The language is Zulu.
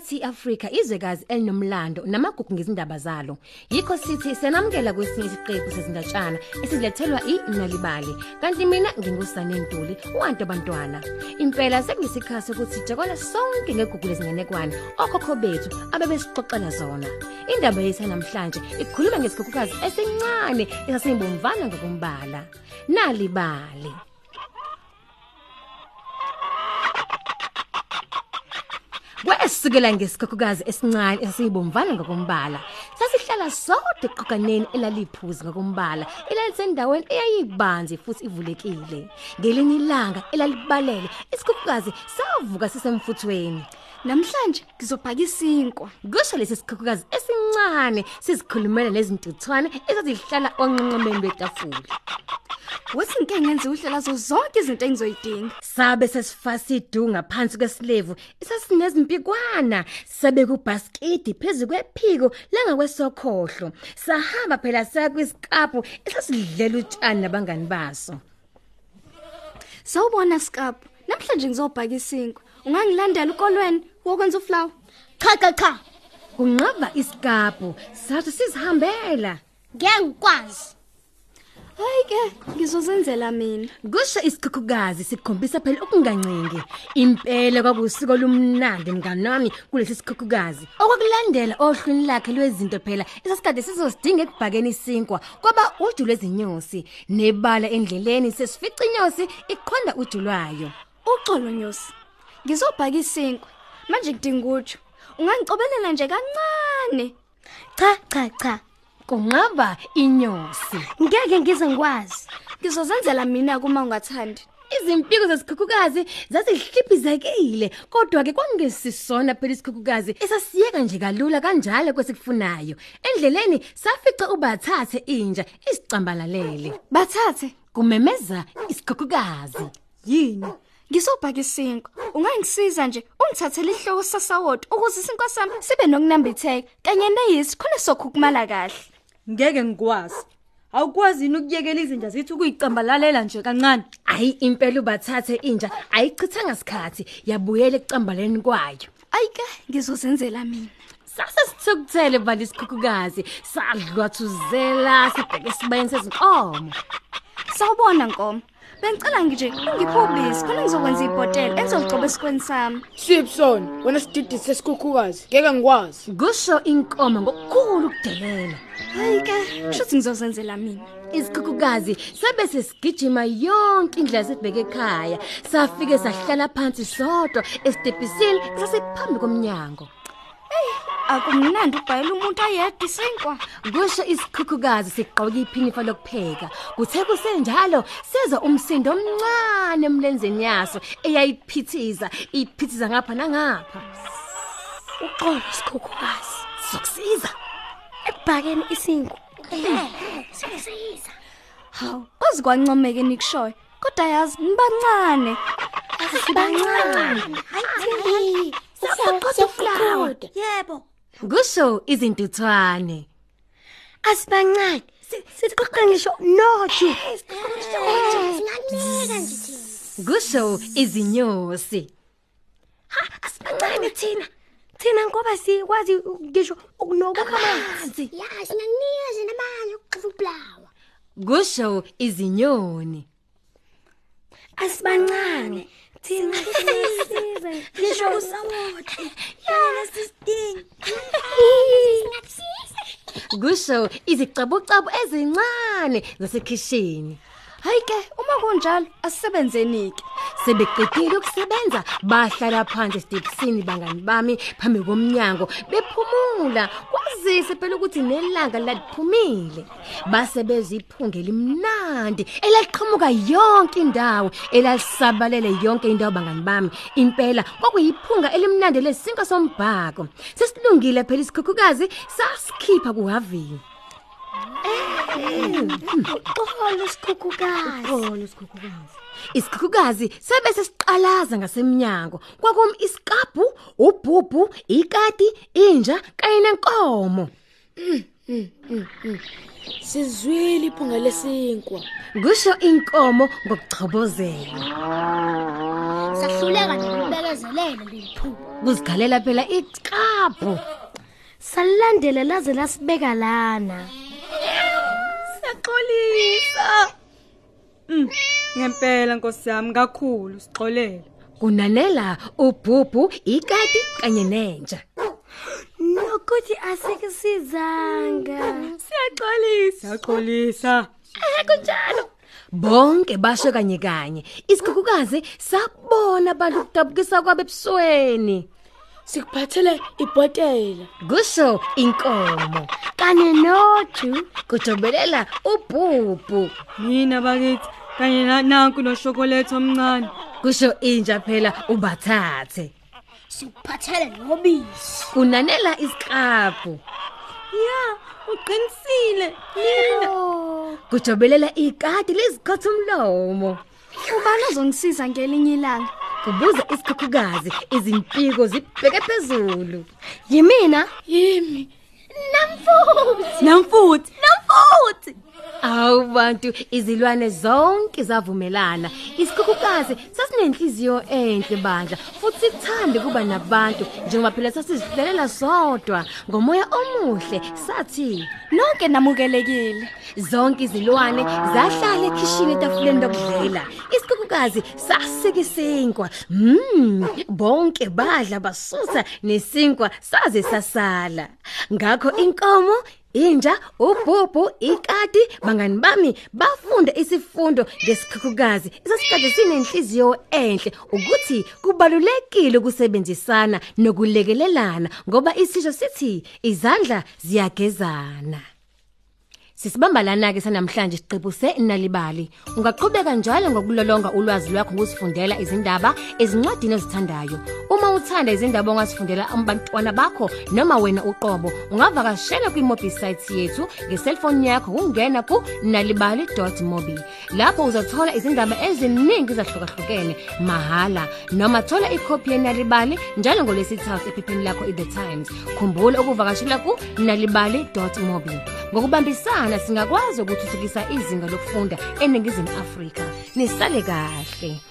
nathi iAfrika izwekazi elinomlando namagugu ngezindaba zalo. Yikho sithi senamukela kwesinye isiqephu sezindatshana esilethelwa iNalibali. Kanti mina ngingusane Ntuli, uwantu abantwana. Impela sekuyisikhathi ukuthi sijakwala sonke ngegugu lezinganekwane okhokho bethu abebesixoxela zona. Indaba yethu namhlanje ikhuluma ngesikhukhukazi esincane esasimbomvana ngokumbala. Nalibali. Kwesukela ngesikhukhukazi esincane esiyibomvana ngokumbala. Sasihlala sodwa eqoqaneni elaliphuzi ngokumbala, elalisendaweni eyayibanzi futhi ivulekile. Ngelinye ilanga elalibalele, isikhukhukazi savuka sisemfuthweni. Namhlanje ngizobhaka isinkwa. Kusho lesi sikhukhukazi esincane sizikhulumela nezintuthwane ezazihlala onqonqomeni betafula. Wathi ngeke ngenze uhlela zo zonke izinto engizoyidinga. Sabe sesifasidunga phansi kwesilevu, isasinezimpikwana, sabe kubhaskidi phezulu kwephiko langakwesokhohlo. Sahamba phela saya kwiskapu esasidlela utshani nabangani baso. Sawubona Skapu. Namhlanje ngizobhaka isinkwa. Ungangilandela ukolweni wokwenza uflower? Cha cha cha. Kunqaba iskapu, sathi sizihambela. Ngeke ngikwazi. Hayi ke, ngizozenzela mina. Kusho isikhukhukazi sikhombisa phela ukungancengi. Impela kwakusiko lumnandi mngani wami kulesi sikhukhukazi. Okwakulandela ohlwini lakhe lwezinto phela esasikade sizosidinga ekubhakeni isinkwa kwaba uju lwezinyosi nebala endleleni sesifica inyosi ikhonda uju lwayo. Uxolo Nyosi. Ngizobhaka isinkwa. Manje ngidinga uju. Ungangicobelela nje kancane. Cha cha cha. Kunqaba inyosi. Ngeke ngize ngikwazi. Ngizozenzela mina kuma ungathandi. Izimpiko zesikhukhukazi zazihliphizekile kodwa ke kwangesisona phela isikhukhukazi esasiyeka nje kalula kanjalo kwesikufunayo. Endleleni safica ubathathe inja isicambalalele. Bathathe Kumemeza isikhukhukazi. yini? Ngizobhaka isinkwa. Ungangisiza nje ungithathele ihloko sasawoti ukuze isinkwa sami sibe nokunambitheka kanye neyisi khona sokhukumala kahle. Ngeke ngikwazi awukwazi yini ukuyekela izinja zithi ukuyicambalalela nje kancane Ayi impela ubathathe inja ayichithanga isikhathi yabuyela ekucambaleni kwayo. Ayike ngizozenzela mina. Sase sithukuthele bali isikhukhukazi sadlwathuzela sibheke sibayeni sezinkomo. Sawubona Nkomo. Bengicela nje ungiphe ubisi khona ngizokwenza ibhotela enizolicoba esikweni sami. Sipson, wena sididi sesikhukhukazi. Ngeke ngikwazi. Kusho inkomo ngokukhulu ukudelela. Hayi ke, kushuthi ngizozenzela mina. Isikhukhukazi sabe sesigijima yonke indlela sibheke ekhaya. Safike sahlala phansi sodwa esitepisini sasiphambi komnyango. Akumnandi ubhayela umuntu ayedwa isinkwa. Kusho isikhukhukazi sigqoka iphinifa lokupheka. Kuthe kusenjalo seza umsindo omncane emlenzeni yaso eyayiphithiza, iphithiza ngapha nangapha. Uxolo sikhukhukazi. Sokusiza. Ekubhakeni isinkwa. Sisiza. Hawu, kwazi kwancomeke nikushoyo. Kodwa yazi nibancane. Sibancane. Hayi. Siyaqoqa uflower. Yebo. Kusho izintuthwane. Asibancane. Siqoqa ngisho noju. Singanika nje thina. Kusho izinyosi. Ha, asibancane thina. Thina ngoba sikwazi ngisho ukunokukha amanzi. Ya, singanika nje namanzi ukuxuva ublawa. Kusho izinyoni. Asibancane. Thina sisiza. Ngisho usawoti. Yana sisidingi. Singakusiza. Kusho izicabucabu ezincane zasekhishini. Hayi ke, uma kunjalo asisebenzeni ke. Sebeqedile ukusebenza bahlala phansi esitepsini bangani bami phambi komnyango bephumula. Kwazise phela ukuthi nelanga laliphumile. Base beziphunga elimnandi elaqhamuka yonke indawo elalisabalele yonke indawo bangani bami. Impela kwakuyiphunga elimnandi lesinka sombhako. Sesilungile phela isikhukhukazi sasikhipha kuhavini. Uxolo sikhukhukazi. Khona isikhukhukazi. Isikhukhukazi sebese siqalaza ngasemnyango. Kwakum iskabhu, ubhubhu, ikati, inja kanye nenkomo. Sizwile iphunga lesinkwa. Kusho inkomo ngokuchobozela. Sahluleka nokubekezelela ngempela leli phupho kuzigalela phela iqaphu salilandela laze lasibeka lana siyaxolisa. Mm ngempela nkosi yami kakhulu sixolele kunanela ubhubhu ikati kanye nenja. Nokuthi asikusizanga siyaxolisa. Siyaxolisa. Kunjalo. Bonke basho kanye kanye. Isikhukukazi sabona abantu kudabukisa kwabe ebusweni Sikuphathele ibhotela. kusho inkomo. Kanye noju. Kujobelela ubhubhu. Mina bakithi kanye na- nanku noshokolethe omncane. Kusho inja phela ubathathe. Sikuphathele nobisi. Kunanela isiqaphu ya uqinisile. Nina oh kujobelela ikati lezikhatha umlomo Ubani ozongisiza ngelinye ilanga? Kubuza isikhukhukazi izimpiko zibheke phezulu. Yimina? Yimi. namfuthi. Namfuthi. Namfuthi awu bantu izilwane zonke zavumelana. Isikhukhukazi sasinenhliziyo enhle bandla futhi sithande kuba nabantu njengoba phela sasizihlelela sodwa ngomoya omuhle sathi Nonke namukelekile. zonke izilwane zahlala ekhishini etafuleni lokudlela. Isikhukhukazi sasika isinkwa mm bonke badla basusa nesinkwa saze sasala. Ngakho inkomo inja ubhubhu ikati bangani bami bafunda isifundo ngesikhukhukazi. Isasikade sinenhliziyo enhle ukuthi kubalulekile ukusebenzisana nokulekelelana ngoba isisho sithi izandla ziyagezana. Sisibamba lana ke sanamhlanje isiqephu senalibali. Ungaqhubeka njalo ngokulolonga ulwazi lwakho ngosifundela izindaba ezincwadini ozithandayo. Uma uthanda izindaba ongasifundela abantwana bakho noma wena uqobo, ungavakashela kwimobi site yethu ngeselfone yakho ungena ku nalibali.mobi. Lapho uzothola izindaba eziningi ezahlukahlukene mahala noma thola ikhophi yenalibali njalo ngolesithathu ephepheni lakho iThe Times. Khumbula ukuvakashela ku nalibali.mobi. Ngokubambisana singakwazi ukuthuthukisa izinga lokufunda eningizimu Afrika. Nisale kahle.